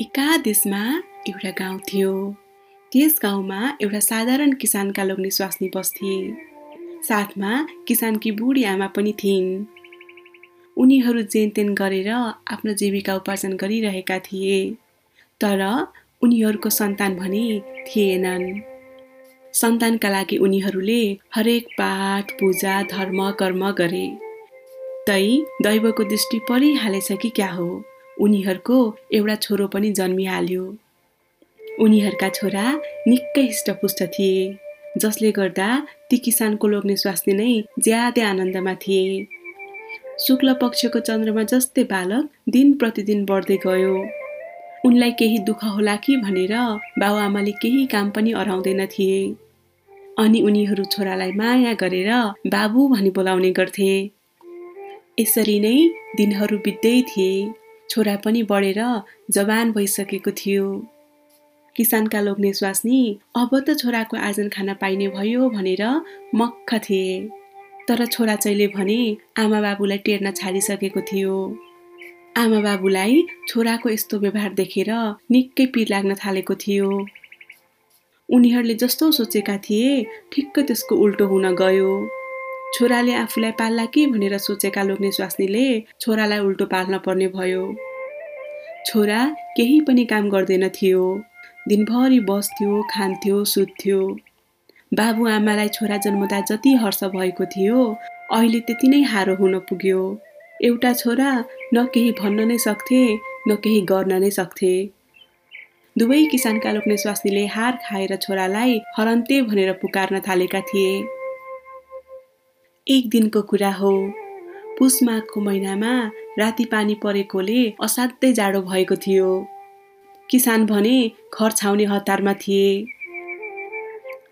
एका देशमा एउटा गाउँ थियो। त्यस गाउँमा एउटा साधारण किसानका लोग्ने स्वास्नी बस्थे। साथमा किसानकी बुढी आमा पनि थिइन्। उनीहरू जेनतेन गरेर आफ्नो जीविका उपार्जन गरिरहेका थिए। तर उनीहरूको सन्तान भने थिएनन्। सन्तानका लागि उनीहरूले हरेक पाठ पूजा धर्म कर्म गरे। तै दैवको दृष्टि परिहालेछ कि क्या हो? उनीहरूको एउटा छोरो पनि जन्मिहाल्यो। उनीहरूका छोरा निकै हिष्टपुष्ट थिए जसले गर्दा ती किसानको लोग्ने स्वास्नी नै ज्यादै आनन्दमा थिए। शुक्ल पक्षको चन्द्रमा जस्तै बालक दिन प्रतिदिन बढ्दै गयो। उनलाई केही दुःख होला कि भनेर बाबुआमाले केही काम पनि अराउँदैन थिए। अनि उनीहरू छोरालाई माया गरेर बाबु भनी बोलाउने गर्थे। यसरी नै दिनहरू बित्दै थिए। छोरा पनि बढेर जवान भइसकेको थियो। किसानका लोग्ने स्वास्नी अब त छोराको आर्जन खान पाइने भयो भनेर मक्ख थिए। तर छोरा चैले भने आमा बाबुलाई टेर्न छाडिसकेको थियो। आमा बाबुलाई छोराको यस्तो व्यवहार देखेर निकै पिर लाग्न थालेको थियो। उनीहरूले जस्तो सोचेका थिए ठिक्क त्यसको उल्टो हुन गयो। छोराले आफूलाई पाल्ला कि भनेर सोचेका लोग्ने स्वास्नीले छोरालाई उल्टो पाल्न पर्ने भयो। छोरा केही पनि काम गर्दैन थियो। दिनभरि बस्थ्यो खान्थ्यो सुत्थ्यो। बाबुआमालाई छोरा जन्मदा जति हर्ष भएको थियो अहिले त्यति नै हारो हुन पुग्यो। एउटा छोरा न केही भन्न नै सक्थे न केही गर्न नै सक्थे। दुवै किसानका लोग्ने स्वास्नीले हार खाएर छोरालाई हरन्ते भनेर पुकार्न थालेका थिए। एक दिनको कुरा हो। पुष माघको महिनामा राति पानी परेकोले असाध्यै जाडो भएको थियो। किसान भने घर छाउने हतारमा थिए।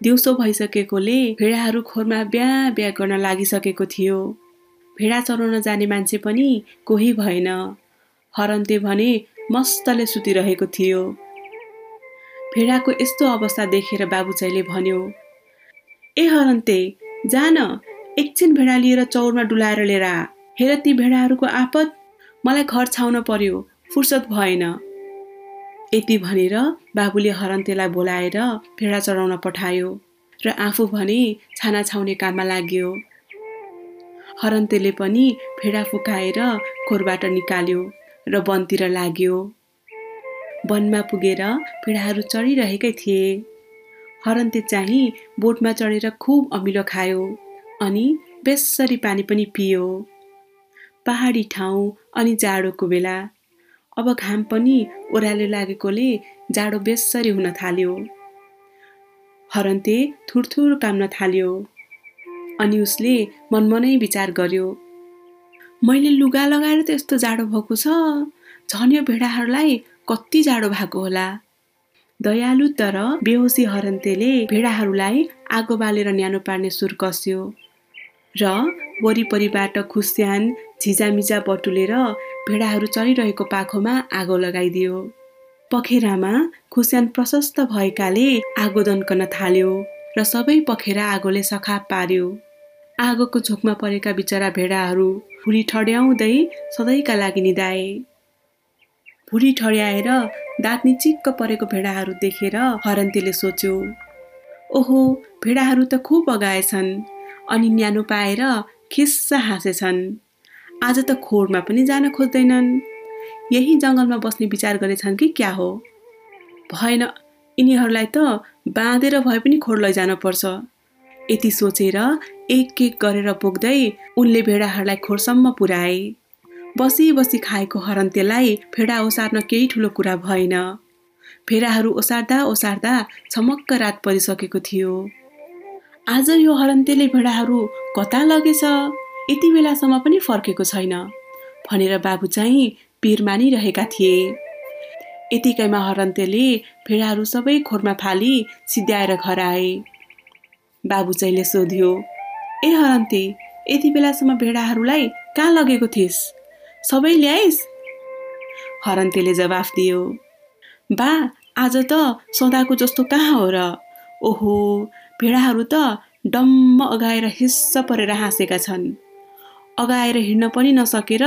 दिउँसो भइसकेकोले भेडाहरू खोरमा बिहा बिहा गर्न लागिसकेको थियो। भेडा चराउन जाने मान्छे पनि कोही भएन। हरन्ते भने मस्तले सुतिरहेको थियो। भेडाको यस्तो अवस्था देखेर बाबुचाइले भन्यो ए हरन्ते जान एकछिन भेडा लिएर चौरमा डुलाएर लिएर हेर ती भेडाहरूको आपत मलाई घर छाउन पर्यो फुर्सद भएन। यति भनेर बाबुले हरन्तेलाई बोलाएर भेडा चढाउन पठायो र आफू भने छाना छाउने काममा लाग्यो। हरन्तेले पनि भेडा फुकाएर खोरबाट निकाल्यो र वनतिर लाग्यो। वनमा पुगेर भेडाहरू चढिरहेकै थिए। हरन्ते चाहिँ बोटमा चढेर खुब अमिलो खायो। अनि बेसरी पानी पनि पियो। पहाडी ठाउँ अनि जाडोको बेला। अब घाम पनि ओह्रालो लागेकोले जाडो बेसरी हुन थाल्यो। हरन्ते थुरथुर काम्न थाल्यो। अनि उसले मनमनै विचार गर्यो मैले लुगा लगाएर त यस्तो जाडो भएको छ। झन् यो भेडाहरूलाई कति जाडो भएको होला। दयालु तर बेहोसी हरन्तेले भेडाहरूलाई आगो बालेर न्यानो पार्ने सुर कस्यो। र वरिपरिबाट खुस्यान झिजामिजा बटुलेर भेडाहरू चलिरहेको पाखोमा आगो लगाइदियो। पखेरामा खुस्यान प्रशस्त भएकाले आगो दन्कन थाल्यो र सबै पखेरा आगोले सखाप पार्यो। आगोको झोकमा परेका बिचरा भेडाहरू भुरी ठड्याउँदै सधैँका लागि निधाए भुरी ठड्याएर दाँत निचिक्क परेको भेडाहरू देखेर हरन्तीले सोच्यो ओहो भेडाहरू त खुब अगाएछन्। अनि न्यानो पाएर खिस्सा हाँसेछन्। आज त खोरमा पनि जान खोज्दैनन्। यही जङ्गलमा बस्ने विचार गरेछन् कि क्या हो? भएन यिनीहरूलाई त बाँधेर भए पनि खोर लैजान पर्छ। यति सोचेर एक एक गरेर बोक्दै उनले भेडाहरूलाई खोरसम्म पुर्याए बसी बसी खाएको हरन्तेलाई भेडा ओसार्न केही ठुलो कुरा भएन। भेडाहरू ओसार्दा ओसार्दा छमक्क रात परिसकेको थियो। आज यो हरन्तेले भेडाहरू कता लगेछ? यति बेलासम्म पनि फर्केको छैन भनेर बाबु चाहिँ पिर मानिरहेका थिए। यतिकैमा हरन्तेले भेडाहरू सबै खोरमा फाली सिद्ध्याएर घर आए। बाबु चाहिँले सोध्यो ए हरन्ते यति बेलासम्म भेडाहरूलाई कहाँ लगेको थिइस्? सबै ल्याइस्? हरन्तेले जवाफ दियो बा आज त सदाको जस्तो कहाँ हो र? ओहो भेडाहरू त डम्म अगाएर हिस्स परेर हाँसेका छन्। अगाएर हिँड्न पनि नसकेर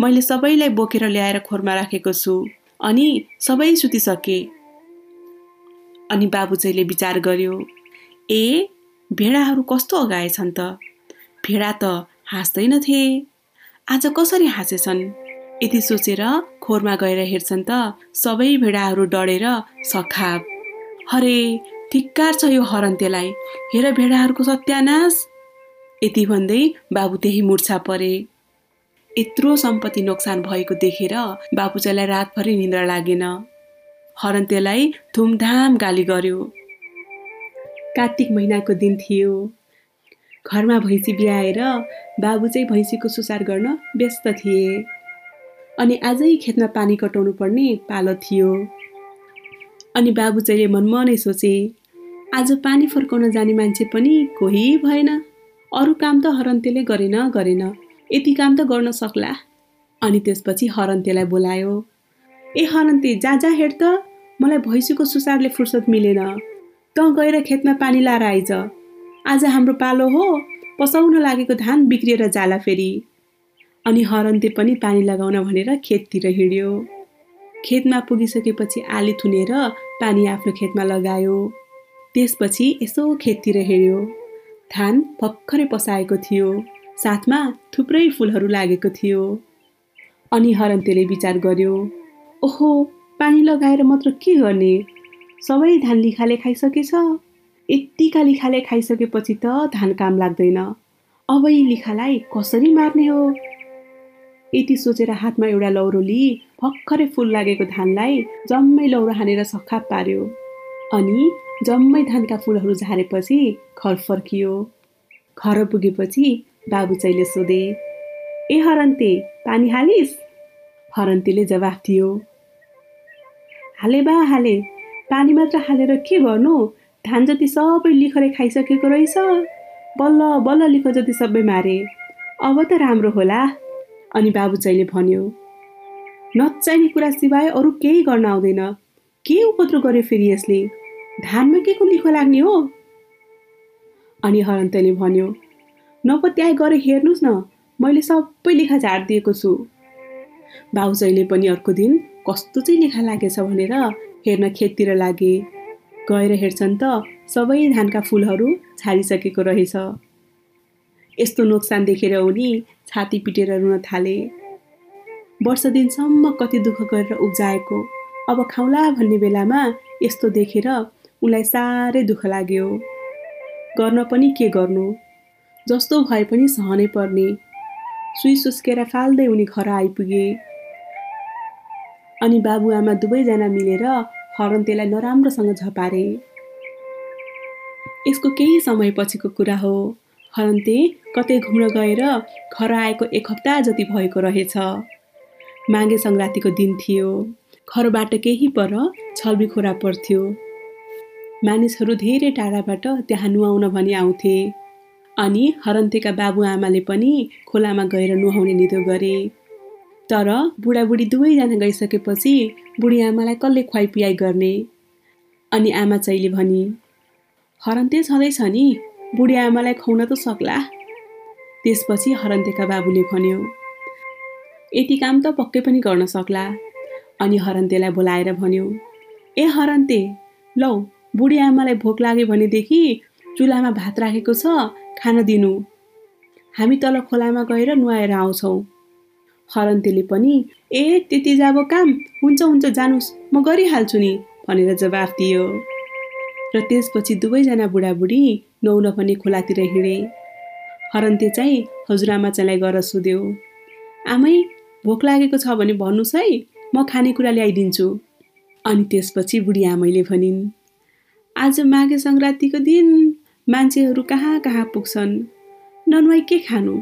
मैले सबैलाई बोकेर ल्याएर खोरमा राखेको छु अनि सबै सुतिसके। अनि बाबुजैले विचार गर्यो ए भेडाहरू कस्तो अगाएछन् त? भेडा त हाँस्दैनथे आज कसरी हाँसेछन् यति सोचेर खोरमा गएर हेर्छन् त सबै भेडाहरू डढेर सखाब हरे धिक्कार छ यो हरन्तेलाई हेर भेडाहरूको सत्यानाश। यति भन्दै बाबु त्यही मुर्छा परे। यत्रो सम्पत्ति नोक्सान भएको देखेर बाबुचालाई रातभरि निन्द्रा लागेन। हरन्तेलाई धुमधाम गाली गर्यो। कार्तिक महिनाको दिन थियो। घरमा भैँसी बिहाएर बाबु चाहिँ भैँसीको सुसार गर्न व्यस्त थिए। अनि आजै खेतमा पानी कटाउनु पर्ने पालो थियो। अनि बाबु चाहिँले मनमनै सोचे आज पानी फर्काउन जाने मान्छे पनि कोही भएन। अरू काम त हरन्तेले गरेन गरेन। यति काम त गर्न सक्ला। अनि त्यसपछि हरन्तेलाई बोलायो ए हरन्ते जा जा हेर त। मलाई भैँसीको सुसारले फुर्सद मिलेन। त गएर खेतमा पानी लाएर आइज। आज हाम्रो पालो हो पसाउन लागेको धान बिग्रिएर जाला फेरि। अनि हरन्ते पनि पानी लगाउन भनेर खेततिर हिँड्यो। खेतमा पुगिसकेपछि आली थुनेर पानी आफ्नो खेतमा लगायो। त्यसपछि यसो खेततिर हेऱ्यो धान भर्खरै पसाएको थियो। साथमा थुप्रै फुलहरू लागेको थियो। अनि हरन्तेले विचार गर्यो ओहो पानी लगाएर मात्र के गर्ने? सबै धान लिखाले खाइसकेछ। यत्तिका लिखाले खाइसकेपछि त धान काम लाग्दैन। अब यी लिखालाई कसरी मार्ने हो? यति सोचेर हातमा एउटा लौरो लिई भर्खरै फुल लागेको धानलाई जम्मै लौरो हानेर सखा पार्यो। अनि जम्मै धानका फुलहरू झारेपछि घर फर्कियो। घर पुगेपछि बाबु चाहिँले सोधे ए हरन्ते पानी हालिस्? हरन्तीले जवाफ दियो हाले बा हाले। पानी मात्र हालेर के गर्नु? धान जति सबै लिखरे खाइसकेको रहेछ। बल्ल बल्ल लिख जति सबै मारे। अब त राम्रो होला। अनि बाबु चाहिँले भन्यो नचाहिने कुरा सिवाय अरू केही गर्न आउँदैन। के उपद्रो गर्यो फेरि यसले? धानमा के को लिखो लाग्ने हो? अनि हरन्तले भन्यो नपत्याए गएर हेर्नुहोस् न मैले सबै लेखा झारिदिएको छु। बाउजैले पनि अर्को दिन कस्तो चाहिँ लेखा लागेछ भनेर हेर्न खेततिर लागे। गएर हेर्छन् त सबै धानका फुलहरू छाडिसकेको रहेछ। यस्तो नोक्सान देखेर उनी छाती पिटेर रुन थाले। वर्ष दिनसम्म कति दुःख गरेर उब्जाएको। अब खाउला भन्ने बेलामा यस्तो देखेर उनलाई साह्रै दुःख लाग्यो। गर्न पनि के गर्नु? जस्तो भए पनि सहनै पर्ने। सुई सुस्केर फाल्दै उनी घर आइपुगे। अनि बाबुआमा दुवैजना मिलेर हरन्तेलाई नराम्रोसँग झपारे। यसको केही समय पछिको कुरा हो। हरन्ते कतै घुम्न गएर घर आएको एक हप्ता जति भएको रहेछ। माघे सङ्क्रान्तिको दिन थियो। घरबाट केही पर छल्बी खोरा पर्थ्यो। मानिसहरू धेरै टाढाबाट त्यहाँ नुहाउन भनी आउँथे। अनि हरन्तेका बाबुआमाले पनि खोलामा गएर नुहाउने निदो गरे। तर बुढाबुढी दुवैजना गइसकेपछि बुढी आमालाई कसले खुवाइपियाइ गर्ने? अनि आमा चाहिँले भनी हरन्ते छँदैछ नि। बुढी आमालाई खुवाउन त सक्ला। त्यसपछि हरन्तेका बाबुले भन्यो यति काम त पक्कै पनि गर्न सक्ला। अनि हरन्तेलाई बोलाएर भन्यो ए हरन्ते लौ बुढी आमालाई भोक लाग्यो भनेदेखि चुलामा भात राखेको छ खान दिनु। हामी तल खोलामा गएर नुहाएर आउँछौँ। हरन्तेले पनि ए त्यति जाब काम हुन्छ हुन्छ जानुहोस् म गरिहाल्छु नि भनेर जवाफ दियो। र त्यसपछि दुवैजना बुढाबुढी नुहाउन पनि खोलातिर हिँडे। हरन्ते चाहिँ हजुरआमा चाहिँलाई गएर सोध्यो आमै भोक लागेको छ भने भन्नुहोस् है म खानेकुरा ल्याइदिन्छु। अनि त्यसपछि बुढी आमैले भनिन् आज माघे सङ्क्रान्तिको दिन मान्छेहरू कहाँ कहाँ पुग्छन्? ननुहाई के खानु?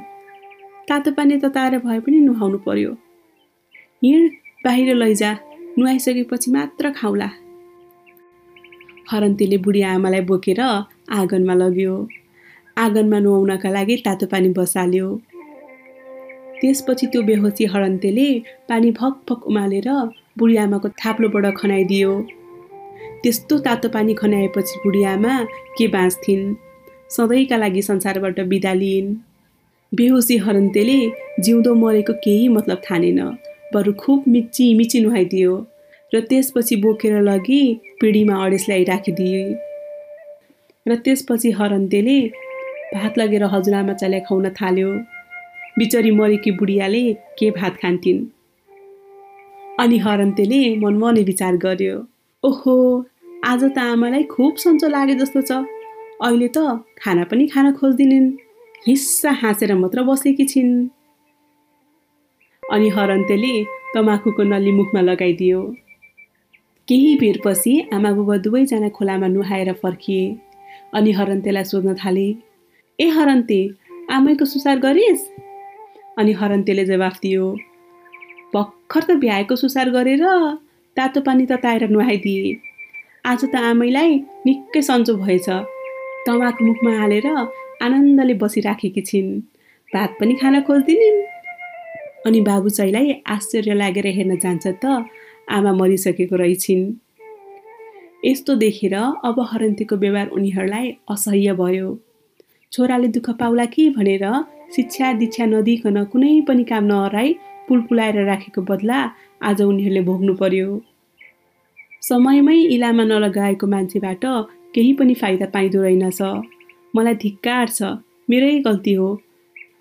तातो पानी तताएर भए पनि नुहाउनु पर्यो। हिँड बाहिर लैजा नुहाइसकेपछि मात्र खाउला। हरन्तीले बुढी आमालाई बोकेर आँगनमा लग्यो। आँगनमा नुहाउनका लागि तातो पानी बसाल्यो। त्यसपछि त्यो बेहोसी हरन्तेले पानी भक भक उमालेर बुढी आमाको थाप्लोबाट खनाइदियो। त्यस्तो तातो पानी खनाएपछि बुढी आमा के बाँच्थिन्? सधैँका लागि संसारबाट बिदा लिइन्। बेहोसी हरन्तेले जिउँदो मरेको केही मतलब ठानेन बरु खुब मिची मिची नुहाइदियो र त्यसपछि बोकेर लगी पिँढीमा अडेस राखिदिए। र त्यसपछि हरन्तेले भात लगेर हजुरआमा चल्या खुवाउन थाल्यो। बिचरी मरेकी बुढियाले के भात खान्थिन्? अनि हरन्तेले मनमने विचार गर्यो ओहो आज त आमालाई खुब सन्चो लागे जस्तो छ। अहिले त खाना पनि खान खोज्दिनन्। हिस्सा हाँसेर मात्र बसेकी छिन्। अनि हरन्तेले तमाखुको नली मुखमा लगाइदियो। केही बेरपछि आमा बुबा दुवैजना खोलामा नुहाएर फर्किए। अनि हरन्तेलाई सोध्न थाले ए हरन्ते आमैको सुसार गरिस् अनि हरन्तेले जवाफ दियो भर्खर त भ्याएको सुसार गरेर तातो पानी तताएर नुहाइदिए। आज त आमैलाई निकै सन्चो भएछ। तमाक मुखमा हालेर आनन्दले बसिराखेकी छिन्। भात पनि खान खोज्दिनिन् अनि बाबु चाहिँलाई आश्चर्य लागेर हेर्न जान्छ त आमा मरिसकेको रहेछिन्। यस्तो देखेर अब हरन्तीको व्यवहार उनीहरूलाई असह्य भयो। छोराले दुःख पाउला कि भनेर शिक्षा दीक्षा नदिकन कुनै पनि काम नहराई पुलपुलाएर राखेको बदला आज उनीहरूले भोग्नु पर्यो। समयमै इलामा नलगाएको मान्छेबाट केही पनि फाइदा पाइँदो रहेनछ। मलाई धिक्कार छ। मेरै गल्ती हो।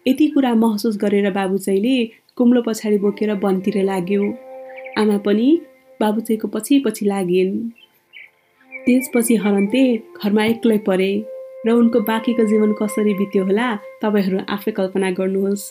यति कुरा महसुस गरेर बाबुचैले कुम्लो पछाडि बोकेर वनतिर लाग्यो। आमा पनि बाबुचैको पछि पछि लागिन् त्यसपछि हरन्ते घरमा एक्लै परे र उनको बाँकीको जीवन कसरी बित्यो होला तपाईँहरू आफै कल्पना गर्नुहोस्।